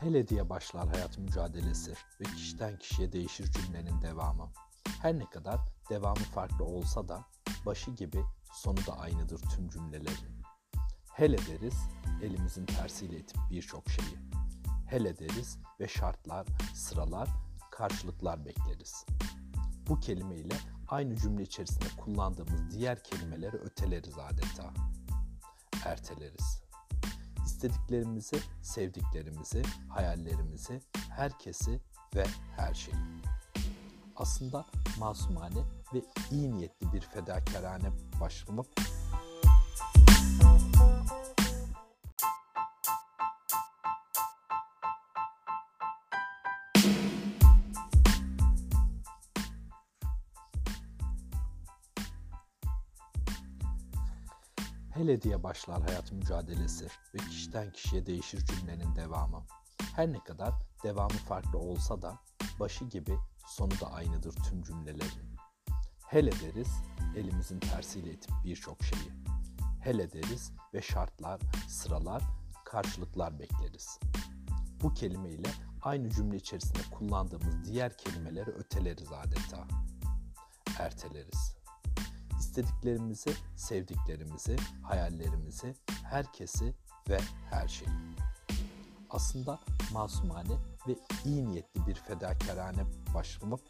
Hele diye başlar hayat mücadelesi ve kişiden kişiye değişir cümlenin devamı. Her ne kadar devamı farklı olsa da başı gibi sonu da aynıdır tüm cümlelerin. Hele deriz elimizin tersiyle itip birçok şeyi. Hele deriz ve şartlar, sıralar, karşılıklar bekleriz. Bu kelimeyle aynı cümle içerisinde kullandığımız diğer kelimeleri öteleriz adeta. Erteleriz. İstediklerimizi, sevdiklerimizi, hayallerimizi, herkesi ve her şeyi. Aslında masumane ve iyi niyetli bir fedakarane başlamak Hele diye başlar hayat mücadelesi ve kişiden kişiye değişir cümlenin devamı. Her ne kadar devamı farklı olsa da başı gibi sonu da aynıdır tüm cümlelerin. Hele deriz elimizin tersiyle itip birçok şeyi. Hele deriz ve şartlar, sıralar, karşılıklar bekleriz. Bu kelimeyle aynı cümle içerisinde kullandığımız diğer kelimeleri öteleriz adeta. Erteleriz istediklerimizi, sevdiklerimizi, hayallerimizi, herkesi ve her şeyi. Aslında masumane ve iyi niyetli bir fedakarane başlamak